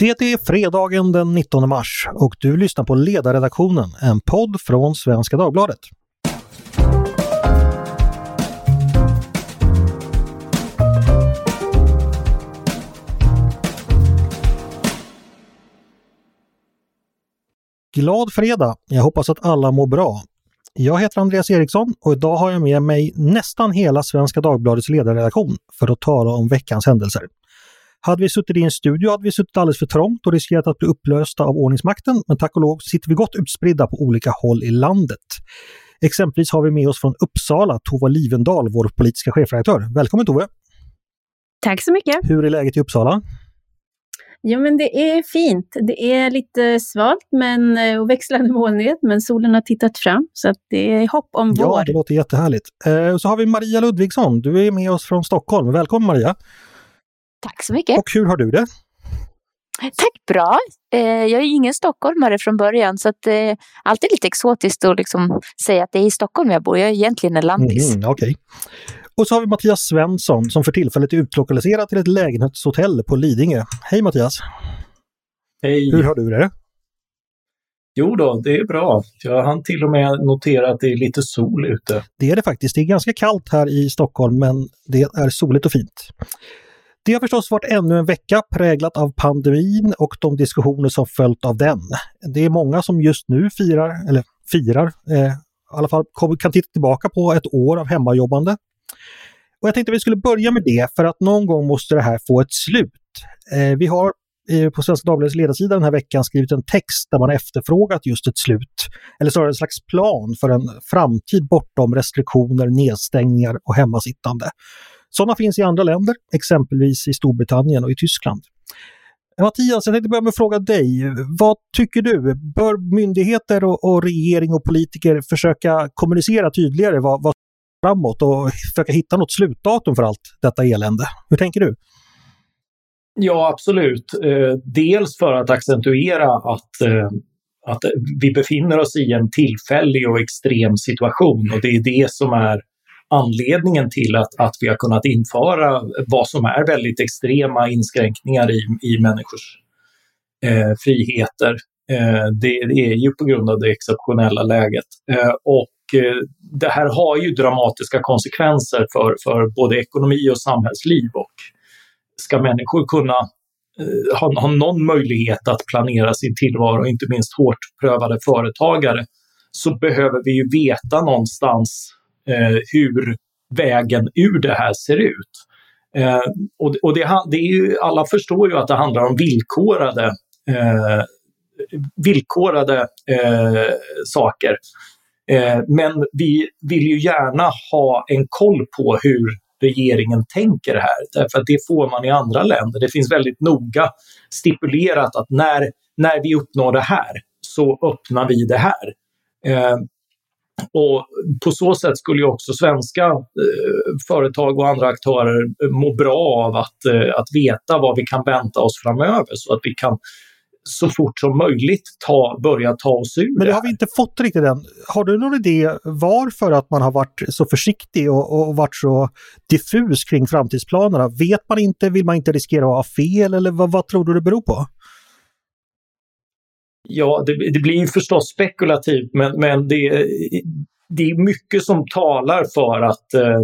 Det är fredagen den 19 mars och du lyssnar på Ledarredaktionen, en podd från Svenska Dagbladet. Glad fredag! Jag hoppas att alla mår bra. Jag heter Andreas Eriksson och idag har jag med mig nästan hela Svenska Dagbladets ledarredaktion för att tala om veckans händelser. Hade vi suttit i en studio hade vi suttit alldeles för trångt och riskerat att bli upplösta av ordningsmakten, men tack och lov sitter vi gott utspridda på olika håll i landet. Exempelvis har vi med oss från Uppsala Tova Livendal, vår politiska chefredaktör. Välkommen Tove! Tack så mycket! Hur är läget i Uppsala? Jo, men det är fint. Det är lite svalt men, eh, och växlande molnighet, men solen har tittat fram så att det är hopp om vår. Ja, det låter jättehärligt. Eh, så har vi Maria Ludvigsson. Du är med oss från Stockholm. Välkommen Maria! Tack så mycket! Och hur har du det? Tack bra! Eh, jag är ingen stockholmare från början så att eh, alltid lite exotiskt att liksom säga att det är i Stockholm jag bor. Jag är egentligen en lantis. Mm, okay. Och så har vi Mattias Svensson som för tillfället är utlokaliserad till ett lägenhetshotell på Lidingö. Hej Mattias! Hej! Hur har du det? Jo då, det är bra. Jag hann till och med notera att det är lite sol ute. Det är det faktiskt. Det är ganska kallt här i Stockholm men det är soligt och fint. Det har förstås varit ännu en vecka präglat av pandemin och de diskussioner som följt av den. Det är många som just nu firar, eller firar, eh, i alla fall kan titta tillbaka på ett år av hemmajobbande. Och jag tänkte att vi skulle börja med det för att någon gång måste det här få ett slut. Eh, vi har eh, på Svenska Dagbladets ledarsida den här veckan skrivit en text där man efterfrågat just ett slut, eller snarare en slags plan för en framtid bortom restriktioner, nedstängningar och hemmasittande. Sådana finns i andra länder, exempelvis i Storbritannien och i Tyskland. Eh, Mattias, jag tänkte börja med att fråga dig. Vad tycker du? Bör myndigheter och, och regering och politiker försöka kommunicera tydligare vad, vad framåt och försöka hitta något slutdatum för allt detta elände? Hur tänker du? Ja, absolut. Eh, dels för att accentuera att, eh, att vi befinner oss i en tillfällig och extrem situation och det är det som är anledningen till att, att vi har kunnat införa vad som är väldigt extrema inskränkningar i, i människors eh, friheter. Eh, det, det, är ju på grund av det exceptionella läget. Eh, och eh, det här har ju dramatiska konsekvenser för, för både ekonomi och samhällsliv. Och ska människor kunna eh, ha, ha någon möjlighet att planera sin tillvaro, inte minst hårt prövade företagare, så behöver vi ju veta någonstans Eh, hur vägen ur det här ser ut. Eh, och och det, det, är ju, alla förstår ju att det handlar om villkorade, eh, villkorade eh, saker. Eh, men vi vill ju gärna ha en koll på hur regeringen tänker här, därför att det får man i andra länder. Det finns väldigt noga stipulerat att när, när vi uppnår det här så öppnar vi det här. Eh, och på så sätt skulle ju också svenska eh, företag och andra aktörer eh, må bra av att, eh, att veta vad vi kan vänta oss framöver så att vi kan så fort som möjligt ta, börja ta oss ur Men det har vi inte fått riktigt än. Har du någon idé varför att man har varit så försiktig och, och varit så diffus kring framtidsplanerna? Vet man inte? Vill man inte riskera att ha fel eller vad, vad tror du det beror på? Ja, det, det blir förstås spekulativt, men, men det, det är mycket som talar för att eh,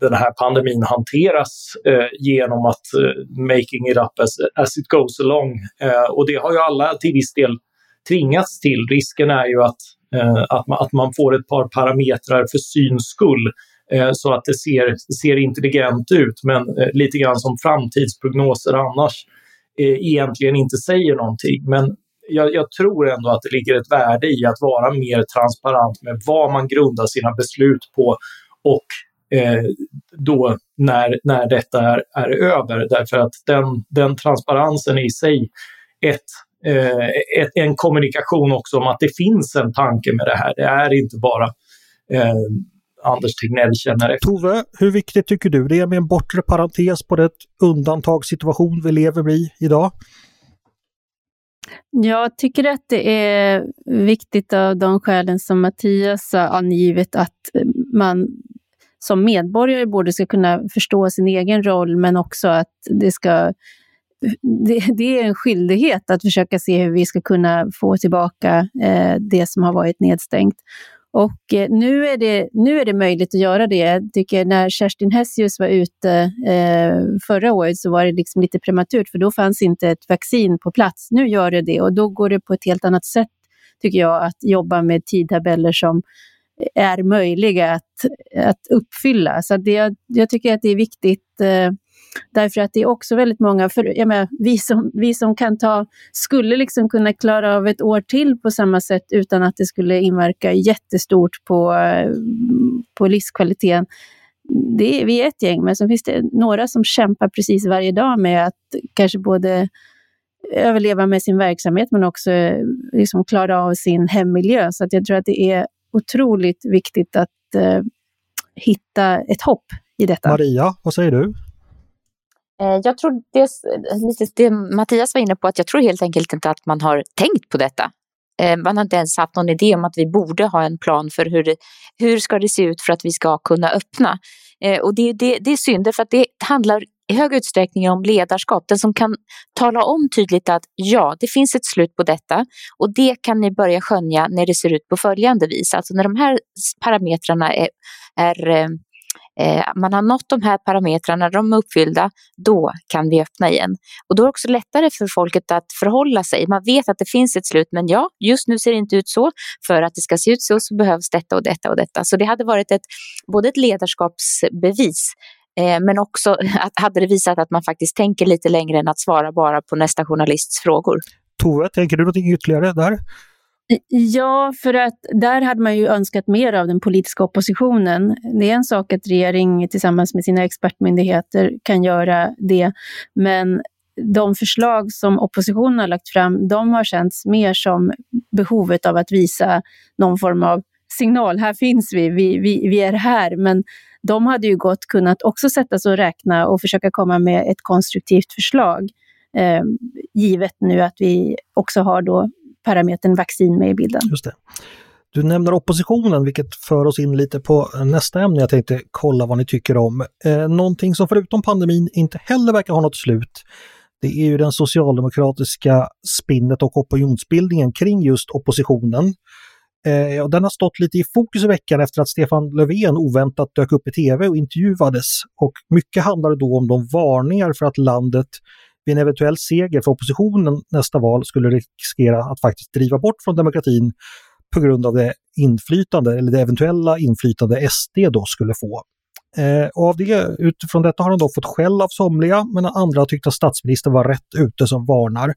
den här pandemin hanteras eh, genom att eh, making it up as, as it goes along. Eh, och det har ju alla till viss del tvingats till. Risken är ju att, eh, att, man, att man får ett par parametrar för syns skull eh, så att det ser, ser intelligent ut, men eh, lite grann som framtidsprognoser annars eh, egentligen inte säger någonting. Men jag, jag, tror ändå att det ligger ett värde i att vara mer transparent med vad man grundar sina beslut på och eh, då när, när detta är, är över. Därför att den, den transparensen i sig ett, eh, ett, en kommunikation också om att det finns en tanke med det här. Det är inte bara eh, Anders Tegnell känner efter. Tove, hur viktigt tycker du det är med en bortre parentes på det undantagssituation vi lever i idag? Jag tycker att det är viktigt av de skälen som Mattias har angivit att eh, man som medborgare både ska kunna förstå sin egen roll men också att det ska det, det, är en skyldighet att försöka se hur vi ska kunna få tillbaka eh, det som har varit nedstängt. Och eh, nu, är det, nu är det möjligt att göra det. Jag tycker när Kerstin Hessius var ute eh, förra året så var det liksom lite prematurt för då fanns inte ett vaccin på plats. Nu gör det det och då går det på ett helt annat sätt tycker jag att jobba med tidtabeller som är möjliga att, att uppfylla. Så det, jag tycker att det är viktigt eh, Därför att det är också väldigt många, för, jag menar, vi, som, vi som kan ta, skulle liksom kunna klara av ett år till på samma sätt utan att det skulle inverka jättestort på, eh, på livskvaliteten. Det är, vi är ett gäng, men så finns det några som kämpar precis varje dag med att kanske både överleva med sin verksamhet men också eh, liksom klara av sin hemmiljö. Så att jag tror att det är otroligt viktigt att eh, hitta ett hopp i detta. Maria, vad säger du? Eh, jag tror det, lite det Mattias var inne på, att jag tror helt enkelt inte att man har tänkt på detta. Eh, man har inte ens haft någon idé om att vi borde ha en plan för hur det, hur ska det se ut för att vi ska kunna öppna. Eh, och det, det, det är synd, för att det handlar i hög utsträckning om ledarskap. Den som kan tala om tydligt att ja, det finns ett slut på detta och det kan ni börja skönja när det ser ut på följande vis. Alltså när de här parametrarna är, är Eh, man har nått de här parametrarna, de är uppfyllda, då kan vi öppna igen. Och då är det också lättare för folket att förhålla sig. Man vet att det finns ett slut, men ja, just nu ser det inte ut så. För att det ska se ut så, så behövs detta och detta och detta. Så det hade varit ett, både ett ledarskapsbevis eh, men också att hade det visat att man faktiskt tänker lite längre än att svara bara på nästa journalists frågor. Tove, tänker du någonting ytterligare där? Ja, för att där hade man ju önskat mer av den politiska oppositionen. Det är en sak att regering tillsammans med sina expertmyndigheter kan göra det, men de förslag som oppositionen har lagt fram, de har känts mer som behovet av att visa någon form av signal. Här finns vi, vi, vi, vi är här. Men de hade ju gott kunnat också sätta sig och räkna och försöka komma med ett konstruktivt förslag. Eh, givet nu att vi också har då parametern vaccin med i bilden. Just det. Du nämner oppositionen, vilket för oss in lite på nästa ämne jag tänkte kolla vad ni tycker om. Eh, någonting som förutom pandemin inte heller verkar ha något slut, det är ju den socialdemokratiska spinnet och opinionsbildningen kring just oppositionen. Eh, och den har stått lite i fokus i veckan efter att Stefan Löfven oväntat dök upp i tv och intervjuades. Och mycket handlade då om de varningar för att landet vid en eventuell seger för oppositionen nästa val skulle riskera att faktiskt driva bort från demokratin på grund av det inflytande, eller det eventuella inflytande SD då skulle få. Eh, och av det, utifrån detta har han då fått skäll av somliga, men andra har tyckt att statsministern var rätt ute som varnar.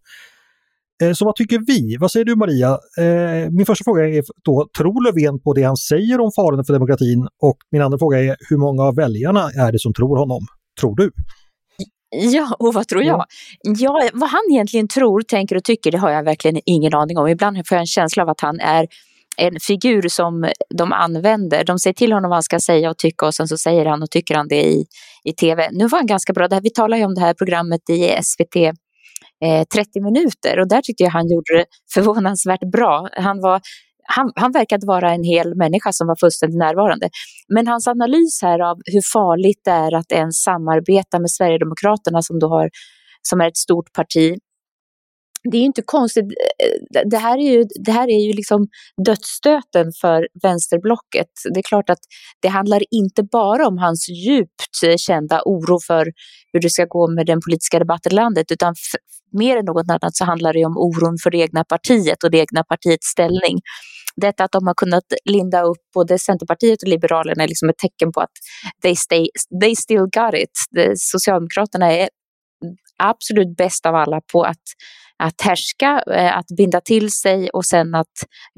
Eh, så vad tycker vi? Vad säger du Maria? Eh, min första fråga är då, tror Löfven på det han säger om farorna för demokratin? Och min andra fråga är, hur många av väljarna är det som tror honom? Tror du? Ja, och vad tror jag? Ja, vad han egentligen tror, tänker och tycker, det har jag verkligen ingen aning om. Ibland får jag en känsla av att han är en figur som de använder. De säger till honom vad han ska säga och tycka och sen så säger han och tycker han det i, i tv. Nu var han ganska bra, vi talar ju om det här programmet i SVT eh, 30 minuter och där tyckte jag han gjorde det förvånansvärt bra. Han var han, han verkade vara en hel människa som var fullständigt närvarande. Men hans analys här av hur farligt det är att ens samarbeta med Sverigedemokraterna som, då har, som är ett stort parti det är inte konstigt. Eh, det här är ju, det här är ju liksom dödsstöten för vänsterblocket. Det är klart att det handlar inte bara om hans djupt kända oro för hur det ska gå med den politiska debatten i landet, utan mer än något annat så handlar det om oron för det egna partiet och det egna partiets ställning. Detta att de har kunnat linda upp både Centerpartiet och Liberalerna är liksom ett tecken på att they, stay, they still got it. Socialdemokraterna är absolut bäst av alla på att att härska, eh, att binda till sig och sen att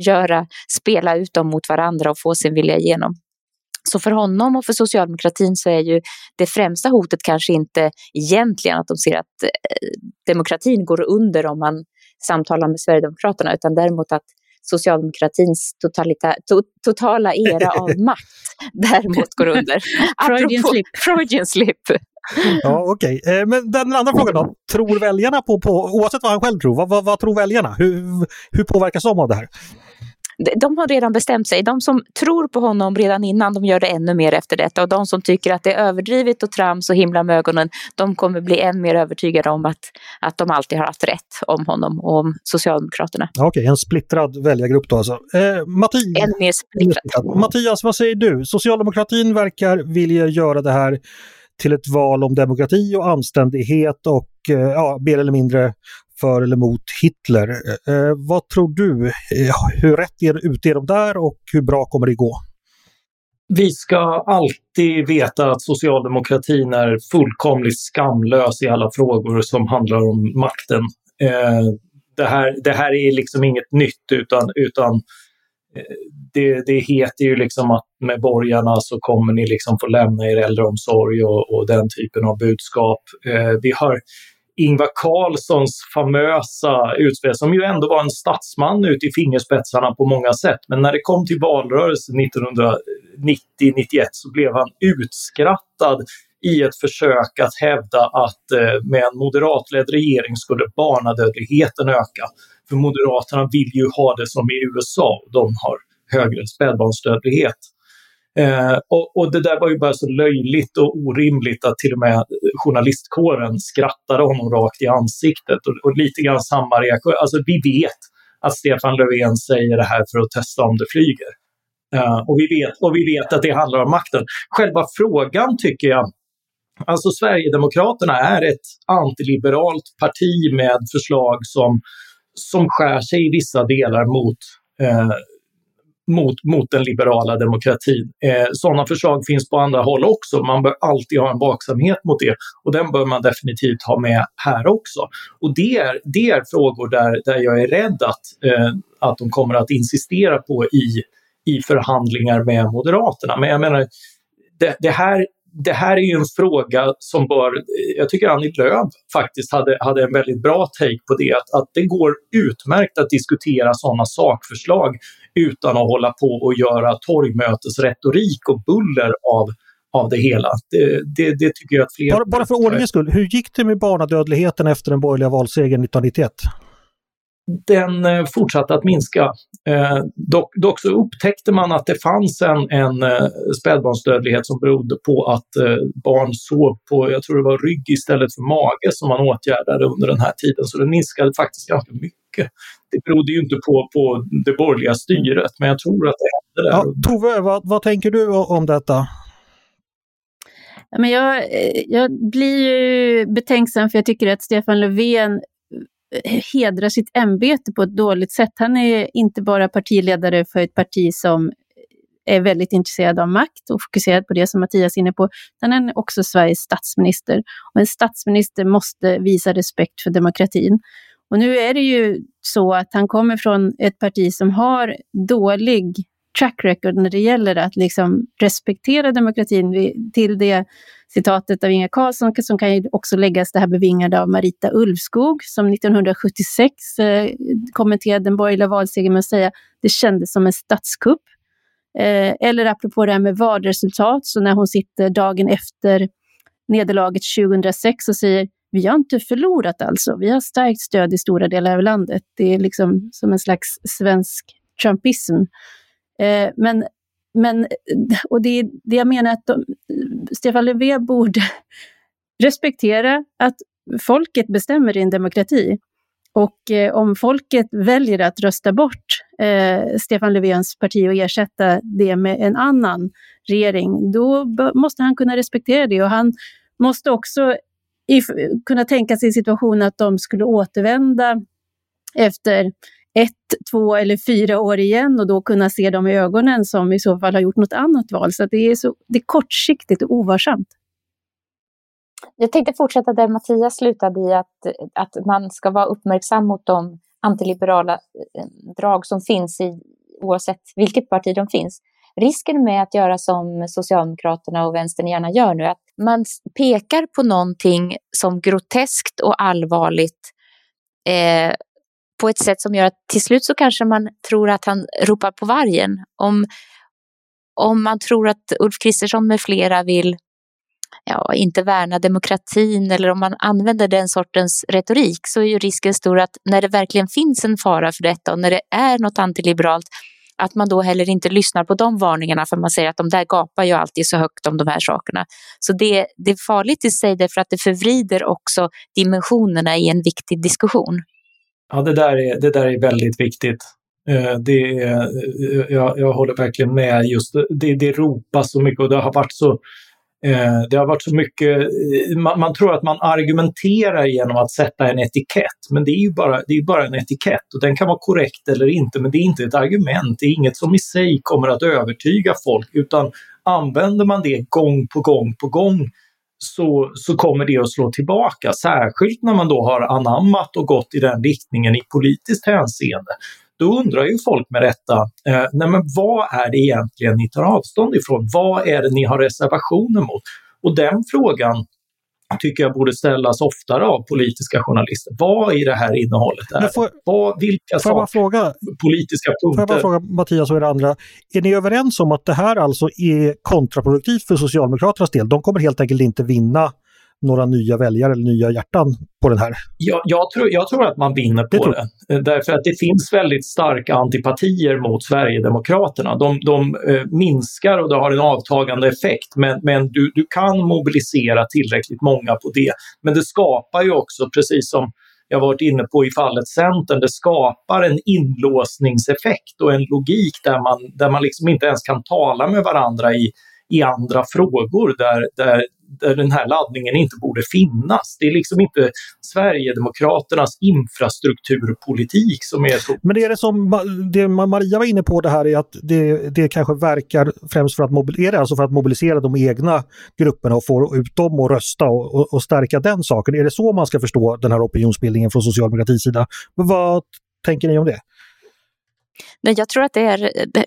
göra, spela ut dem mot varandra och få sin vilja igenom. Så för honom och för socialdemokratin så är ju det främsta hotet kanske inte egentligen att de ser att eh, demokratin går under om man samtalar med Sverigedemokraterna, utan däremot att socialdemokratins totalita, to, totala era av makt däremot går under. Freudian slip. Freudian slip. Ja, Okej, okay. Eh, men den andra frågan då. Tror väljarna på, på oavsett vad han själv tror, vad, vad, vad tror väljarna? Hur, hur påverkas de av det här? De har redan bestämt sig. De som tror på honom redan innan, de gör det ännu mer efter detta. Och de som tycker att det är överdrivet och trams och himla med ögonen, de kommer bli än mer övertygade om att, att de alltid har haft rätt om honom och om Socialdemokraterna. Okej, okay, en splittrad väljargrupp då alltså. Eh, Mattias, än mer splittrad. Mattias, vad säger du? Socialdemokratin verkar vilja göra det här till ett val om demokrati och anständighet och eh, ja, mer eller mindre för eller mot Hitler. Eh, eh vad tror du? Eh, hur rätt är, ute är de där och hur bra kommer det gå? Vi ska alltid veta att socialdemokratin är fullkomligt skamlös i alla frågor som handlar om makten. Eh, det, här, det här är liksom inget nytt utan, utan eh, det, det heter ju liksom att med borgarna så kommer ni liksom få lämna er äldreomsorg och, och den typen av budskap. Eh, vi har Ingvar Carlssons famösa utspel, som ju ändå var en statsman ut i fingerspetsarna på många sätt. Men när det kom till valrörelsen 1990-91 så blev han utskrattad i ett försök att hävda att eh, med en moderatledd regering skulle barnadödligheten öka. För Moderaterna vill ju ha det som i USA, de har högre spädbarnsdödlighet. Eh, och, och, det där var ju bara så löjligt och orimligt att till och med journalistkåren skrattade honom rakt i ansiktet. Och, och lite grann samma reaktion. Alltså vi vet att Stefan Löfven säger det här för att testa om det flyger. Eh, och, vi vet, och vi vet att det handlar om makten. Själva frågan tycker jag Alltså Sverigedemokraterna är ett antiliberalt parti med förslag som, som skär sig i vissa delar mot eh, mot, mot den liberala demokratin. Eh, sådana förslag finns på andra håll också. Man bör alltid ha en vaksamhet mot det och den bör man definitivt ha med här också. Och det är, det är frågor där, där jag är rädd att, eh, att de kommer att insistera på i, i förhandlingar med Moderaterna. Men jag menar, det, det här det här är ju en fråga som bör, jag tycker Annie Lööf faktiskt hade, hade en väldigt bra take på det, att, att det går utmärkt att diskutera sådana sakförslag utan att hålla på och göra torgmötesretorik och buller av, av det hela. Det, det, det tycker jag att fler... Bara, bara för ordningens skull, hur gick det med barnadödligheten efter den borgerliga valsegern 1991? Den eh, fortsatte att minska. Eh, dock, dock, så upptäckte man att det fanns en, en eh, spädbarnsdödlighet som berodde på att eh, barn sov på, jag tror det var rygg istället för mage som man åtgärdade under den här tiden. Så den minskade faktiskt ganska mycket. Det berodde ju inte på, på det borgerliga styret, men jag tror att det hände där. Ja, Tove, vad, vad tänker du om detta? Men jag, jag blir ju betänksam för jag tycker att Stefan Löfven Eh, hedrar sitt ämbete på ett dåligt sätt. Han är inte bara partiledare för ett parti som är väldigt intresserad av makt och fokuserad på det som Mattias är inne på, utan han är också Sveriges statsminister. Och en statsminister måste visa respekt för demokratin. Och nu är det ju så att han kommer från ett parti som har dålig track record när det gäller att liksom respektera demokratin. Till det citatet av Inga Carlsson som kan ju också läggas det här bevingade av Marita Ulvskog som 1976 eh, kommenterade den borgerliga valsegern med att säga det kändes som en statskupp. Eh, eller apropå det här med valresultat, så när hon sitter dagen efter nederlaget 2006 och säger vi har inte förlorat alltså, vi har starkt stöd i stora delar av landet. Det är liksom som en slags svensk trumpism. Eh, men, men, och det, det jag menar att de, Stefan Löfven borde respektera att folket bestämmer i en demokrati. Och eh, om folket väljer att rösta bort eh, Stefan Löfvens parti och ersätta det med en annan regering, då måste han kunna respektera det. Och han måste också kunna tänka sig situationen att de skulle återvända efter ett, två eller fyra år igen och då kunna se dem i ögonen som i så fall har gjort något annat val. Så det är, så, det är kortsiktigt och ovarsamt. Jag tänkte fortsätta där Mattias slutade i att, att man ska vara uppmärksam mot de antiliberala eh, drag som finns i oavsett vilket parti de finns. Risken med att göra som Socialdemokraterna och Vänstern gärna gör nu, att man pekar på någonting som groteskt och allvarligt eh, på ett sätt som gör att till slut så kanske man tror att han ropar på vargen. Om, om man tror att Ulf Kristersson med flera vill ja, inte värna demokratin eller om man använder den sortens retorik så är ju risken stor att när det verkligen finns en fara för detta och när det är något antiliberalt att man då heller inte lyssnar på de varningarna för man säger att de där gapar ju alltid så högt om de här sakerna. Så det, det är farligt i sig därför att det förvrider också dimensionerna i en viktig diskussion. Ja, det där är, det där är väldigt viktigt. Eh, det är, jag, jag håller verkligen med. just det, det ropas så mycket och det har varit så eh, det har varit så mycket, eh, man, man, tror att man argumenterar genom att sätta en etikett, men det är ju bara, det är bara en etikett och den kan vara korrekt eller inte, men det är inte ett argument. Det är inget som i sig kommer att övertyga folk, utan använder man det gång på gång på gång så, så kommer det att slå tillbaka, särskilt när man då har anammat och gått i den riktningen i politiskt hänseende. Då undrar ju folk med rätta, eh, nej men vad är det egentligen ni tar avstånd ifrån? Vad är det ni har reservationer mot? Och den frågan tycker jag borde ställas oftare av politiska journalister. Vad i det här innehållet är får, vad, Vilka får saker, fråga, politiska punkter? Får jag bara fråga Mattias och er andra, är ni överens om att det här alltså är kontraproduktivt för Socialdemokraternas del? De kommer helt enkelt inte vinna några nya väljare eller nya hjärtan på den här? Jag, jag, tror, jag tror att man vinner på det, det. Eh, därför att det finns väldigt starka antipatier mot Sverigedemokraterna. De, de eh, minskar och det har en avtagande effekt, men, men du, du kan mobilisera tillräckligt många på det. Men det skapar ju också, precis som jag varit inne på i fallet Centern, det skapar en inlåsningseffekt och en logik där man, där man liksom inte ens kan tala med varandra i, i andra frågor där, där, där den här laddningen inte borde finnas. Det är liksom inte Sverigedemokraternas infrastrukturpolitik som är så. Men det är det som det Maria var inne på det här är att det, det kanske verkar främst för att, mobilisera, alltså för att mobilisera de egna grupperna och få ut dem att rösta och, och, och stärka den saken. Är det så man ska förstå den här opinionsbildningen från socialdemokratins sida? Vad tänker ni om det? Nej, jag tror att det är, eh,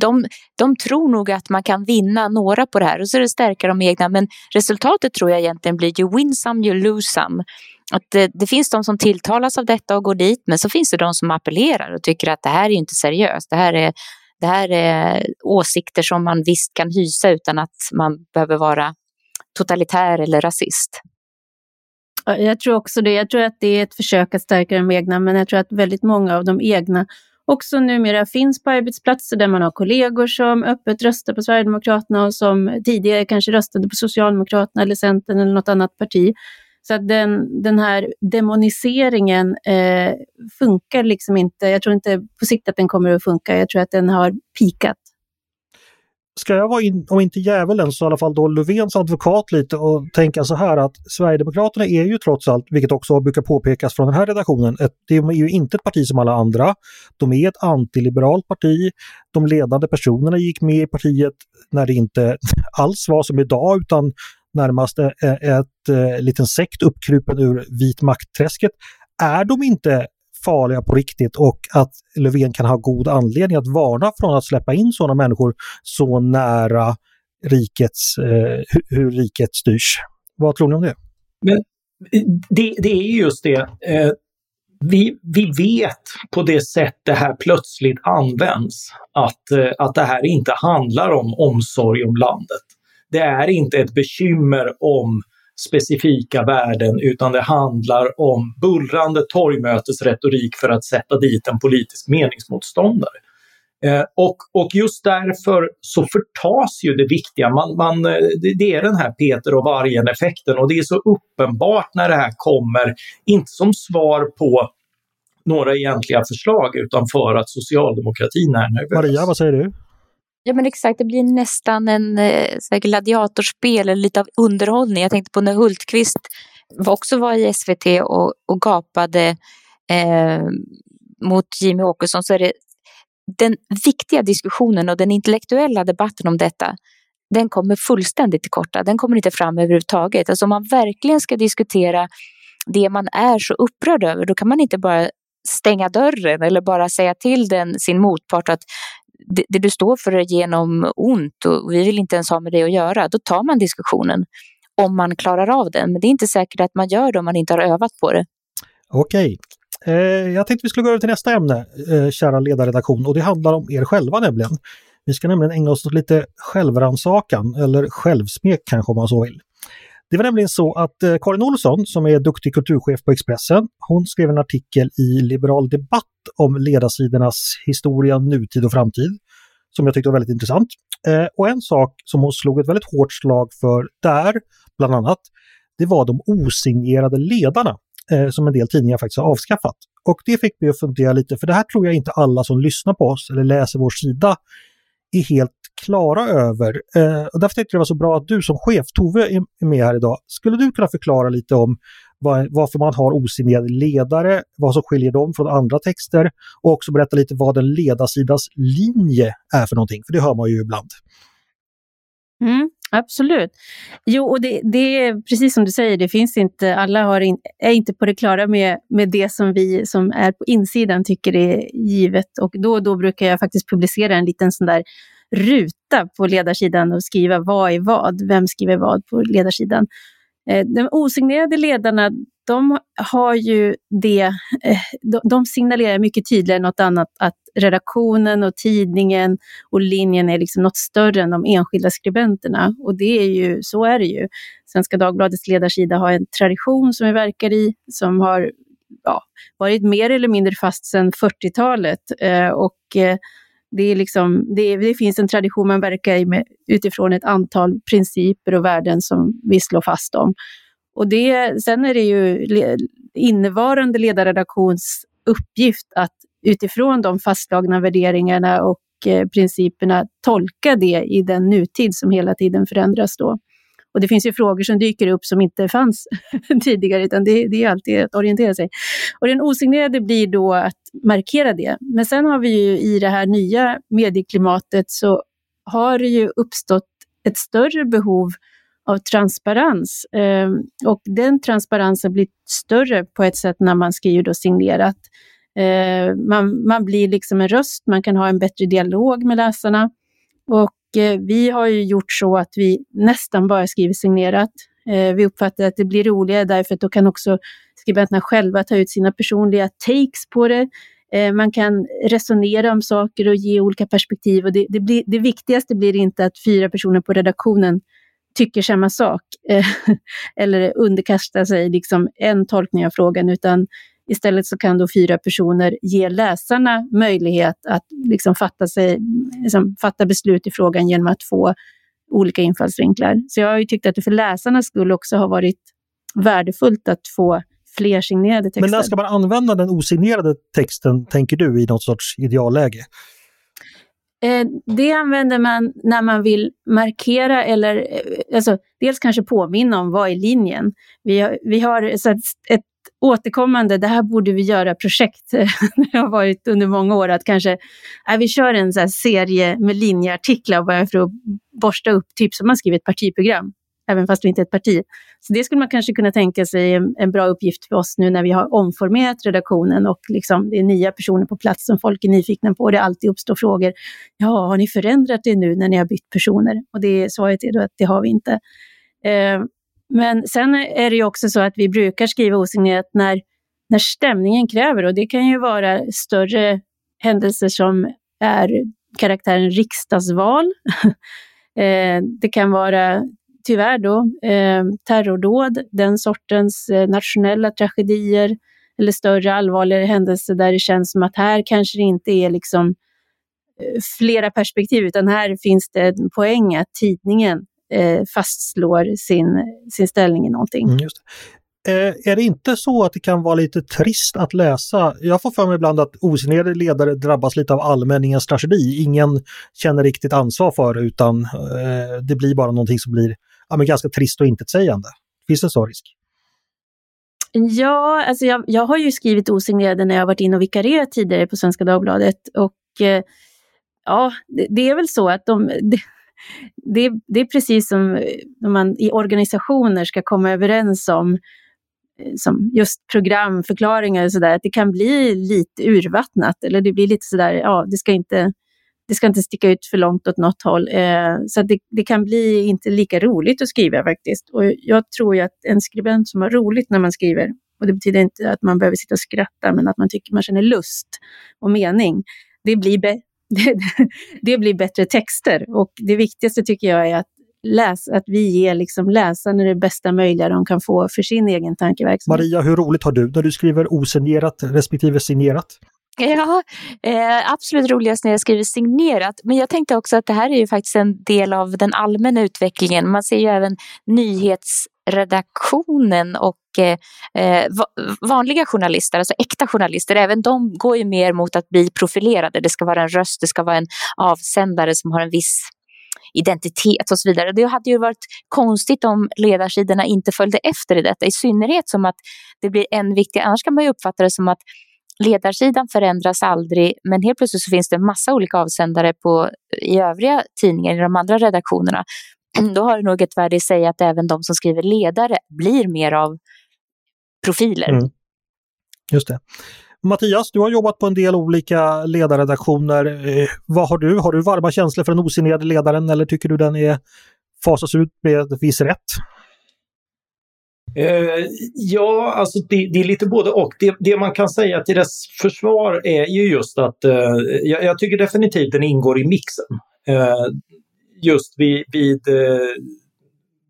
de, de tror nog att man kan vinna några på det här och så är det stärka de egna men resultatet tror jag egentligen blir you win some, you lose some. Att det, det, finns de som tilltalas av detta och går dit men så finns det de som appellerar och tycker att det här är inte seriöst. Det här är, det här är eh, åsikter som man visst kan hysa utan att man behöver vara totalitär eller rasist. Jag tror också det. Jag tror att det är ett försök att stärka de egna, men jag tror att väldigt många av de egna också numera finns på arbetsplatser där man har kollegor som öppet röstar på Sverigedemokraterna och som tidigare kanske röstade på Socialdemokraterna eller Centern eller något annat parti. Så att den, den här demoniseringen eh, funkar liksom inte. Jag tror inte på sikt att den kommer att funka. Jag tror att den har pikat ska jag vara, in, om inte djävulen, så i alla fall då Löfvens advokat lite och tänka så här att Sverigedemokraterna är ju trots allt, vilket också brukar påpekas från den här redaktionen, ett, de är ju inte ett parti som alla andra. De är ett antiliberalt parti. De ledande personerna gick med i partiet när det inte alls var som idag utan närmast ett, ett, ett liten sekt uppkrupen ur vit maktträsket. Är de inte farliga på riktigt och att Löfven kan ha god anledning att varna från att släppa in sådana människor så nära rikets, eh, hur riket styrs. Vad tror ni om det? Men eh, det, det är just det. Eh, vi, vi vet på det sätt det här plötsligt används att, eh, att det här inte handlar om omsorg om landet. Det är inte ett bekymmer om specifika värden utan det handlar om bullrande torgmötesretorik för att sätta dit en politisk meningsmotståndare. Eh, och, och just därför så förtas ju det viktiga. Man, man, eh, det är den här Peter och vargen-effekten och det är så uppenbart när det här kommer, inte som svar på några egentliga förslag utan för att socialdemokratin är nervös. Maria, vad säger du? Ja men exakt, det blir nästan en eh, gladiatorspel eller lite av underhållning. Jag tänkte på när Hultqvist också var i SVT och, och gapade eh, mot Jimmy Åkesson så är det den viktiga diskussionen och den intellektuella debatten om detta den kommer fullständigt till korta. Den kommer inte fram överhuvudtaget. Alltså om man verkligen ska diskutera det man är så upprörd över, då kan man inte bara stänga dörren eller bara säga till den, sin motpart att det, det, du står för är genom ont och vi vill inte ens ha med det att göra, då tar man diskussionen om man klarar av den. Men det är inte säkert att man gör det om man inte har övat på det. Okej. Eh, jag tänkte vi skulle gå över till nästa ämne, eh, kära ledarredaktion, och det handlar om er själva nämligen. Vi ska nämligen ägna oss åt lite självrannsakan, eller självsmek kanske om man så vill. Det var nämligen så att eh, Karin Olsson, som är duktig kulturchef på Expressen, hon skrev en artikel i Liberal Debatt om ledarsidornas historia, nutid och framtid, som jag tyckte var väldigt intressant. Eh, och en sak som hon slog ett väldigt hårt slag för där, bland annat, det var de osignerade ledarna eh, som en del tidningar faktiskt har avskaffat. Och det fick mig att fundera lite, för det här tror jag inte alla som lyssnar på oss eller läser vår sida är helt klara över. Eh, och därför tyckte jag det var så bra att du som chef, Tove, är med här idag. Skulle du kunna förklara lite om var, varför man har osignerade ledare, vad som skiljer dem från andra texter och också berätta lite vad en ledarsidas linje är för någonting, för det hör man ju ibland. Mm, absolut. Jo, och det, det, är precis som du säger, det finns inte, alla har in, är inte på det klara med, med det som vi som är på insidan tycker är givet. Och då och då brukar jag faktiskt publicera en liten sån där ruta på ledarsidan och skriva vad är vad, vem skriver vad på ledarsidan. Eh, de osignerade ledarna, de har ju det, eh, de signalerar mycket tydligare än något annat att redaktionen och tidningen och linjen är liksom något större än de enskilda skribenterna. Och det är ju, så är det ju. Svenska Dagbladets ledarsida har en tradition som vi verkar i, som har ja, varit mer eller mindre fast sedan 40-talet. Eh, och eh, det, är liksom, det, det, finns en tradition man verkar i med, utifrån ett antal principer och värden som vi slår fast om. Och det, sen är det ju innevarande ledarredaktions uppgift att utifrån de fastslagna värderingarna och eh, principerna tolka det i den nutid som hela tiden förändras då. Och det finns ju frågor som dyker upp som inte fanns tidigare, utan det, det, är alltid att orientera sig. Och den osignerade blir då att markera det. Men sen har vi ju i det här nya medieklimatet så har det ju uppstått ett större behov av transparens. Eh, och den transparensen blir större på ett sätt när man skriver då signerat. Eh, man, man blir liksom en röst, man kan ha en bättre dialog med läsarna. Och Eh, vi har ju gjort så att vi nästan bara skriver signerat. Eh, vi uppfattar att det blir roligare därför att då kan också skribenterna själva ta ut sina personliga takes på det. Ehm, man kan resonera om saker och ge olika perspektiv. Och det, det, blir, det viktigaste blir inte att fyra personer på redaktionen tycker samma sak eller underkastar sig liksom en tolkning av frågan, utan Istället så kan då fyra personer ge läsarna möjlighet att liksom fatta, sig, liksom fatta beslut i frågan genom att få olika infallsvinklar. Så jag har ju tyckt att det för läsarnas skull också har varit värdefullt att få fler signerade texter. Men när ska man använda den osignerade texten, tänker du, i något sorts idealläge? Eh, det använder man när man vill markera eller eh, alltså, dels kanske påminna om vad är linjen. Vi har, vi har så ett, ett återkommande, det här borde vi göra projekt, det har varit under många år, att kanske äh, vi kör en så serie med linjeartiklar bara för att borsta upp, typ som man skriver ett partiprogram, även fast vi inte är ett parti. Så det skulle man kanske kunna tänka sig en, en bra uppgift för oss nu när vi har omformerat redaktionen och liksom det är nya personer på plats som folk är nyfikna på. Det alltid uppstår frågor. Ja, har ni förändrat det nu när ni har bytt personer? Och det svaret är då att det har vi inte. Eh, men sen är det ju också så att vi brukar skriva osignerat när, när stämningen kräver och det kan ju vara större händelser som är karaktären riksdagsval. Eh, det kan vara tyvärr då eh, terrordåd, den sortens eh, nationella tragedier eller större allvarligare händelser där det känns som att här kanske det inte är liksom eh, flera perspektiv utan här finns det en poäng att tidningen eh, fastslår sin, sin ställning i någonting. Mm, just eh, är det inte så att det kan vara lite trist att läsa? Jag får för mig ibland att osignerade ledare drabbas lite av allmänningens tragedi. Ingen känner riktigt ansvar för det utan eh, det blir bara någonting som blir ja, men ganska trist och intetsägande. Finns det en sån risk? Ja, alltså jag, jag har ju skrivit osignerade när jag varit inne och vikarierat tidigare på Svenska Dagbladet. Och eh, ja, det, det, är väl så att de, det, det, det är precis som när man i organisationer ska komma överens om eh, som just programförklaringar och sådär, att det kan bli lite urvattnat eller det blir lite sådär, ja, det ska inte, det ska inte sticka ut för långt åt något håll. Eh, så det, det, kan bli inte lika roligt att skriva faktiskt. Och jag tror ju att en skribent som har roligt när man skriver, och det betyder inte att man behöver sitta och skratta, men att man tycker man känner lust och mening, det blir, det, det blir bättre texter. Och det viktigaste tycker jag är att läs, att vi ger liksom läsarna det bästa möjliga de kan få för sin egen tankeverksamhet. Maria, hur roligt har du när du skriver osignerat respektive signerat? Ja, eh, absolut roligast när jag skriver signerat. Men jag tänkte också att det här är ju faktiskt en del av den allmänna utvecklingen. Man ser ju även nyhetsredaktionen och eh, eh vanliga journalister, alltså äkta journalister, även de går ju mer mot att bli profilerade. Det ska vara en röst, det ska vara en avsändare som har en viss identitet och så vidare. Det hade ju varit konstigt om ledarsidorna inte följde efter i detta, i synnerhet som att det blir än viktigare. Annars kan man ju uppfatta det som att ledarsidan förändras aldrig, men helt plötsligt så finns det en massa olika avsändare på, i övriga tidningar, i de andra redaktionerna. Då har det nog ett värde i sig att även de som skriver ledare blir mer av profiler. Mm. Just det. Mattias, du har jobbat på en del olika ledarredaktioner. Eh, vad har du? Har du varma känslor för den osignerade ledaren eller tycker du den är fasas ut med viss rätt? Eh, ja, alltså det, det, är lite både och. Det, det, man kan säga till dess försvar är ju just att eh, jag, jag, tycker definitivt den ingår i mixen. Eh, just vid, vid eh,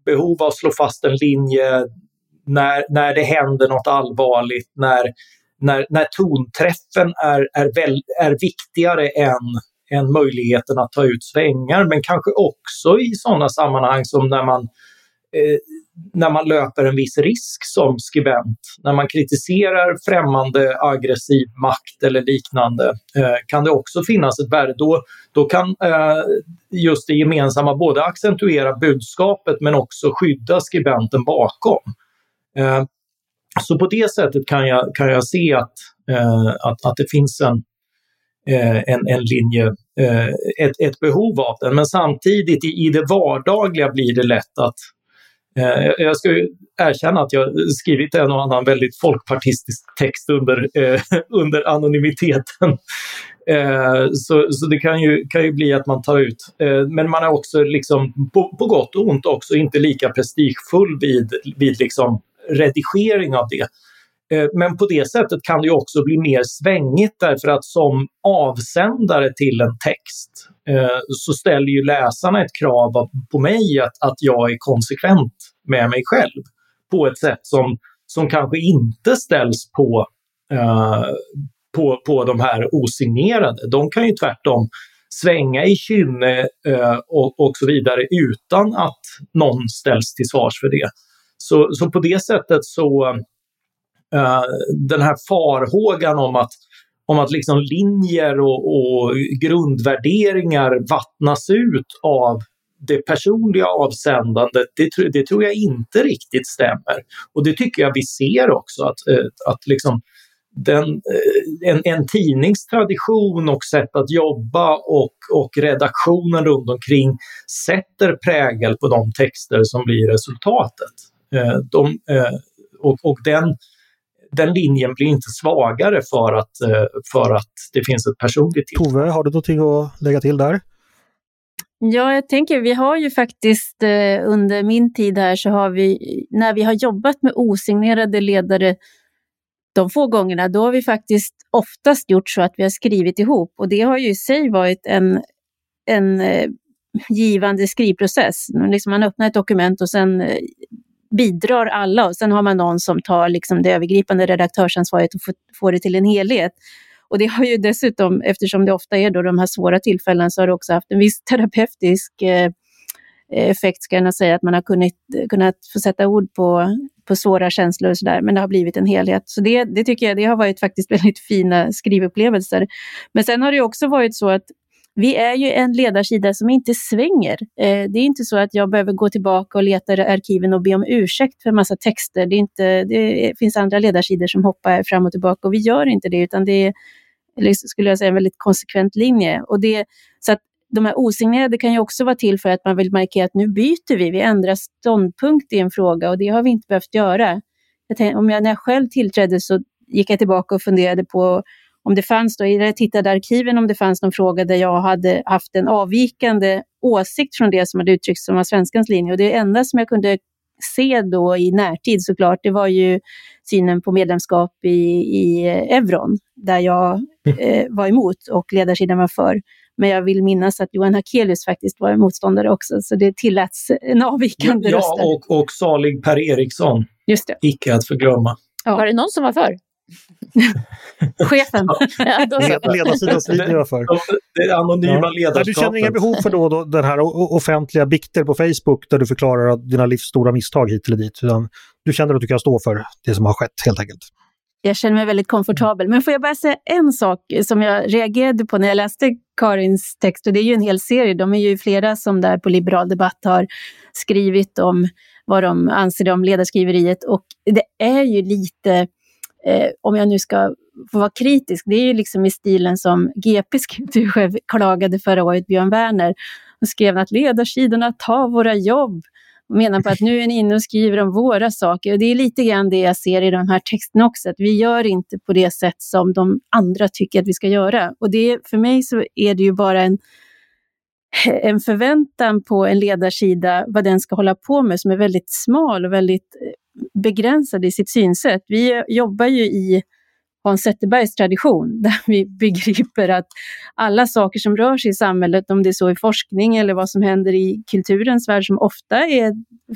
behov av att slå fast en linje, när, när det händer något allvarligt, när, när, när tonträffen är, är, väl, är viktigare än, än möjligheten att ta ut svängar, men kanske också i sådana sammanhang som när man eh, när man löper en viss risk som skribent, när man kritiserar främmande aggressiv makt eller liknande, eh, kan det också finnas ett värde. Då, då kan eh, just det gemensamma både accentuera budskapet men också skydda skribenten bakom. Eh, så på det sättet kan jag, kan jag se att, att, att det finns en, en, en linje, ett, ett behov av den. Men samtidigt i, i det vardagliga blir det lätt att Eh, jag ska erkänna att jag skrivit en och annan väldigt folkpartistisk text under, eh, under anonymiteten. Eh, så, så det kan ju, kan ju bli att man tar ut, eh, men man är också liksom på, på, gott och ont också inte lika prestigefull vid, vid liksom redigering av det. Eh, men på det sättet kan det också bli mer svängigt därför att som avsändare till en text eh, så ställer ju läsarna ett krav på mig att, att jag är konsekvent med mig själv på ett sätt som, som kanske inte ställs på, eh, på, på de här osignerade. De kan ju tvärtom svänga i kynne eh, och, och så vidare utan att någon ställs till svars för det. Så, så på det sättet så Eh, den här farhågan om att om att liksom linjer och, och grundvärderingar vattnas ut av det personliga avsändandet, det, det, tror jag inte riktigt stämmer. Och det tycker jag vi ser också, att, eh, att liksom den, eh, en, en tidningstradition och sätt att jobba och, och redaktionen runt omkring sätter prägel på de texter som blir resultatet. De, och, och den, den linjen blir inte svagare för att, för att det finns ett personligt Tove, har du någonting att lägga till där? Ja, jag tänker, vi har ju faktiskt eh, under min tid här så har vi, när vi har jobbat med osignerade ledare de få gångerna, då har vi faktiskt oftast gjort så att vi har skrivit ihop och det har ju i sig varit en, en eh, givande skrivprocess. Liksom man öppnar ett dokument och sen eh, bidrar alla och sen har man någon som tar liksom det övergripande redaktörsansvaret och får, det till en helhet. Och det har ju dessutom, eftersom det ofta är då de här svåra tillfällen, så har det också haft en viss terapeutisk eh, eh effekt, ska jag säga, att man har kunnat, kunnat få sätta ord på, på svåra känslor och sådär, men det har blivit en helhet. Så det, det tycker jag, det har varit faktiskt väldigt fina skrivupplevelser. Men sen har det också varit så att vi är ju en ledarsida som inte svänger. Eh, det är inte så att jag behöver gå tillbaka och leta i arkiven och be om ursäkt för en massa texter. Det, är inte, det finns andra ledarsidor som hoppar fram och tillbaka och vi gör inte det, utan det är, skulle jag säga, en väldigt konsekvent linje. Och det, så att de här osignerade kan ju också vara till för att man vill markera att nu byter vi, vi ändrar ståndpunkt i en fråga och det har vi inte behövt göra. Jag tänkte, om jag, när jag själv tillträdde så gick jag tillbaka och funderade på om det fanns, då, jag tittade arkiven om det fanns någon fråga där jag hade haft en avvikande åsikt från det som hade uttryckts som var svenskans linje. Och det enda som jag kunde se då i närtid såklart, det var ju synen på medlemskap i, i euron, där jag mm. eh, var emot och ledarsidan var för. Men jag vill minnas att Johan Hakelius faktiskt var motståndare också, så det tilläts en avvikande ja, röster. Ja, och, och salig Per Eriksson. Just det. Icke att förglömma. Ja. Var det någon som var för? Chefen. ja, Ledarsidans var för. Det anonyma ja. Du känner inga behov för då, då den här offentliga bikter på Facebook där du förklarar dina livs stora misstag hit eller dit. Utan du känner att du kan stå för det som har skett helt enkelt. Jag känner mig väldigt komfortabel. Men får jag bara säga en sak som jag reagerade på när jag läste Karins text. Och det är ju en hel serie. De är ju flera som där på Liberal Debatt har skrivit om vad de anser om ledarskriveriet. Och det är ju lite eh, om jag nu ska få vara kritisk, det är ju liksom i stilen som GPs kulturchef klagade förra året, Björn Werner, och skrev att ledarsidorna tar våra jobb. Och menar på att nu är ni inne och skriver om våra saker. Och det är lite grann det jag ser i de här texterna också, att vi gör inte på det sätt som de andra tycker att vi ska göra. Och det, för mig så är det ju bara en, en förväntan på en ledarsida, vad den ska hålla på med, som är väldigt smal och väldigt begränsad i sitt synsätt. Vi jobbar ju i Hans Zetterbergs tradition där vi begriper att alla saker som rör sig i samhället, om det är så i forskning eller vad som händer i kulturens värld som ofta är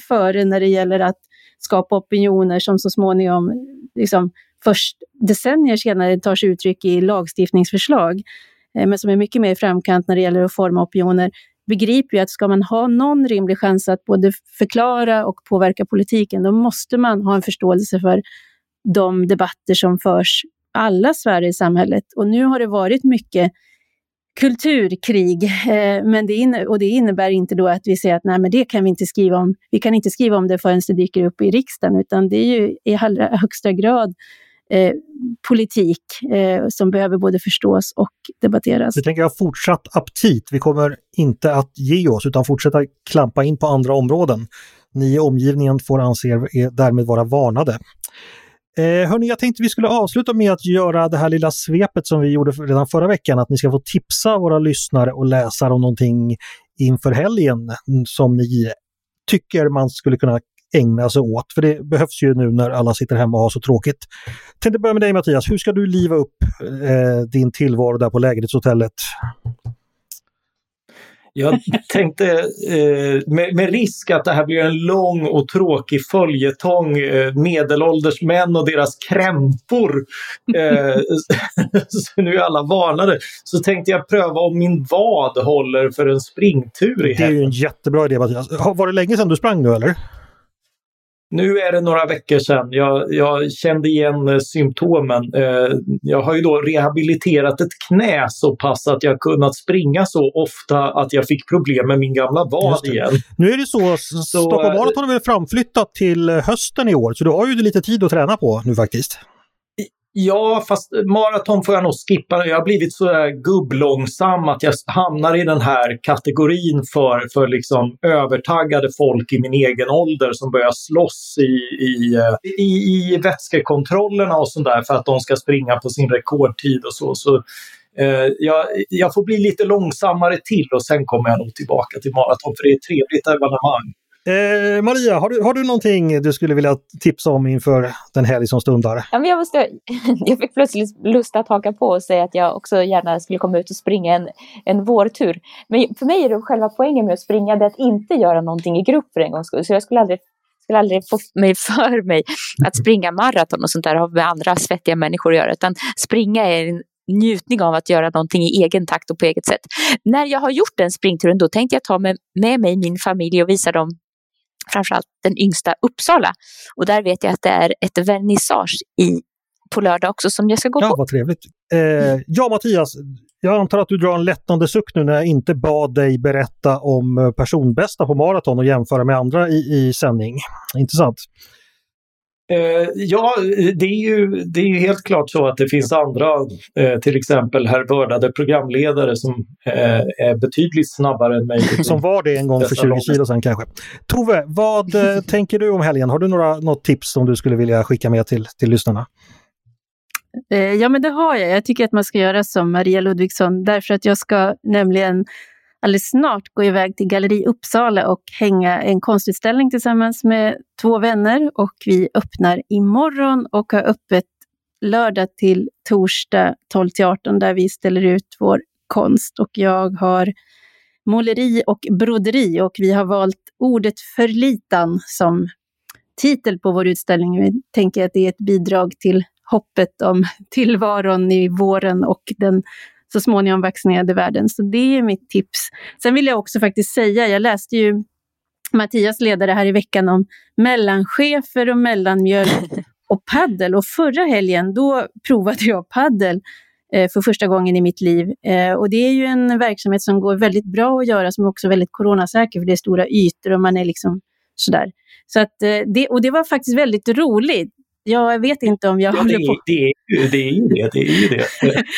före när det gäller att skapa opinioner som så småningom, liksom, först decennier senare tar sig uttryck i lagstiftningsförslag, eh, men som är mycket mer i framkant när det gäller att forma opinioner begriper ju att ska man ha någon rimlig chans att både förklara och påverka politiken, då måste man ha en förståelse för de debatter som förs alla sfärer i samhället. Och nu har det varit mycket kulturkrig, eh, men det in, och det innebär inte då att vi säger att nej, men det kan vi inte skriva om. Vi kan inte skriva om det förrän det dyker upp i riksdagen, utan det är ju i allra högsta grad eh, politik eh, som behöver både förstås och debatteras. Vi tänker ha fortsatt aptit. Vi kommer inte att ge oss utan fortsätta klampa in på andra områden. Ni i omgivningen får anse er därmed vara varnade. Eh, hörni, jag tänkte vi skulle avsluta med att göra det här lilla svepet som vi gjorde redan förra veckan, att ni ska få tipsa våra lyssnare och läsare om någonting inför helgen som ni tycker man skulle kunna ägna sig åt. För det behövs ju nu när alla sitter hemma och har så tråkigt. Tänkte börja med dig Mattias, hur ska du liva upp eh, din tillvaro där på lägenhetshotellet? Jag tänkte eh, med, med, risk att det här blir en lång och tråkig följetong, eh, medelålders män och deras krämpor. Eh, så nu är alla varnade. Så tänkte jag pröva om min vad håller för en springtur i helgen. Det är ju en jättebra idé Mattias. Var det länge sedan du sprang nu eller? Nu är det några veckor sedan. Jag, jag kände igen eh, symptomen. Eh, jag har ju då rehabiliterat ett knä så pass att jag kunnat springa så ofta att jag fick problem med min gamla vad igen. Nu är det så, så Stockholm Marathon är väl framflyttat till hösten i år, så du har ju lite tid att träna på nu faktiskt. Ja, fast eh, maraton får jag nog skippa. Jag har blivit så där gubblångsam att jag hamnar i den här kategorin för, för liksom övertaggade folk i min egen ålder som börjar slåss i, i, eh, i, i vätskekontrollerna och sådär för att de ska springa på sin rekordtid och så. så eh, jag, jag får bli lite långsammare till och sen kommer jag nog tillbaka till maraton för det är ett trevligt evenemang. Eh, Maria, har du, har du någonting du skulle vilja tipsa om inför den helg som stundar? Ja, men jag, måste, jag fick plötsligt lust att haka på och säga att jag också gärna skulle komma ut och springa en, en vårtur. Men för mig är det själva poängen med att springa det att inte göra någonting i grupp för en gångs skull. Så jag skulle aldrig skulle aldrig få mig för mig att springa maraton och sånt där har med andra svettiga människor att göra. Utan springa är en njutning av att göra någonting i egen takt och på eget sätt. När jag har gjort den springturen då tänkte jag ta med, med mig min familj och visa dem framförallt den yngsta Uppsala. Och där vet jag att det är ett vernissage i, på lördag också som jag ska gå ja, på. Ja, vad trevligt. Eh, ja, Mattias, jag antar att du drar en lättnande suck nu när jag inte bad dig berätta om personbästa på maraton och jämföra med andra i, i sändning. Intressant. Eh, ja, det är, ju, det är ju helt klart så att det finns andra, eh, till exempel här vördade programledare som eh, är betydligt snabbare än mig. Som var det en gång för 20 kilo sedan kanske. Tove, vad tänker du om helgen? Har du några, något tips som du skulle vilja skicka med till, till lyssnarna? Ja, men det har jag. Jag tycker att man ska göra som Maria Ludvigsson, därför att jag ska nämligen alldeles snart gå iväg till Galleri Uppsala och hänga en konstutställning tillsammans med två vänner. Och vi öppnar imorgon och har öppet lördag till torsdag 12 till 18 där vi ställer ut vår konst och jag har måleri och broderi och vi har valt ordet förlitan som titel på vår utställning. Vi tänker att det är ett bidrag till hoppet om tillvaron i våren och den så småningom vaccinerade världen. Så det är mitt tips. Sen vill jag också faktiskt säga, jag läste ju Mattias ledare här i veckan om mellanchefer och mellanmjölk och paddel. Och förra helgen då provade jag paddel eh, för första gången i mitt liv. Eh, och det är ju en verksamhet som går väldigt bra att göra, som är också väldigt coronasäker, för det är stora ytor och man är liksom sådär. Så att, eh, det, och det var faktiskt väldigt roligt. Jag vet inte om jag ja, håller det, på... Det är, ju, det är ju det. det, är ju det.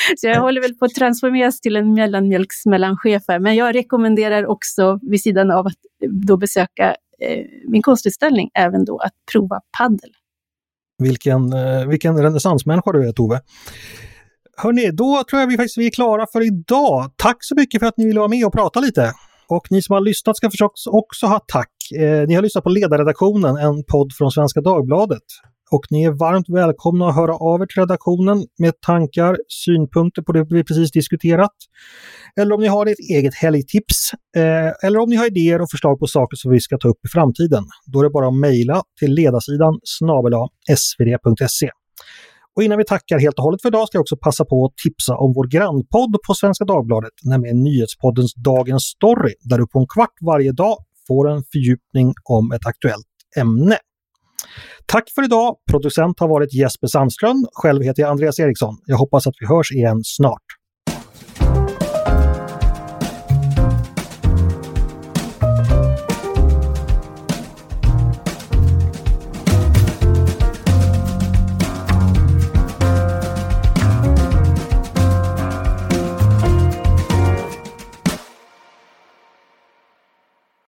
så jag håller väl på att transformeras till en mellanmjölksmellanchef här. Men jag rekommenderar också, vid sidan av att då besöka eh, min konstutställning, även då att prova paddel. Vilken, eh, vilken renässansmänniska du är Tove. Hörni, då tror jag vi faktiskt vi är klara för idag. Tack så mycket för att ni ville vara med och prata lite. Och ni som har lyssnat ska förstås också ha tack. Eh, ni har lyssnat på Ledarredaktionen, en podd från Svenska Dagbladet. Och ni är varmt välkomna att höra av er till redaktionen med tankar, synpunkter på det vi precis diskuterat. Eller om ni har ett eget helgtips. Eh, eller om ni har idéer och förslag på saker som vi ska ta upp i framtiden. Då är det bara att mejla till ledarsidan snabel svd.se. Och innan vi tackar helt och hållet för idag ska jag också passa på att tipsa om vår grannpodd på Svenska Dagbladet, nämligen nyhetspoddens Dagens Story, där du på en kvart varje dag får en fördjupning om ett aktuellt ämne. Tack för idag! Producent har varit Jesper Sandström. Själv heter jag Andreas Eriksson. Jag hoppas att vi hörs igen snart.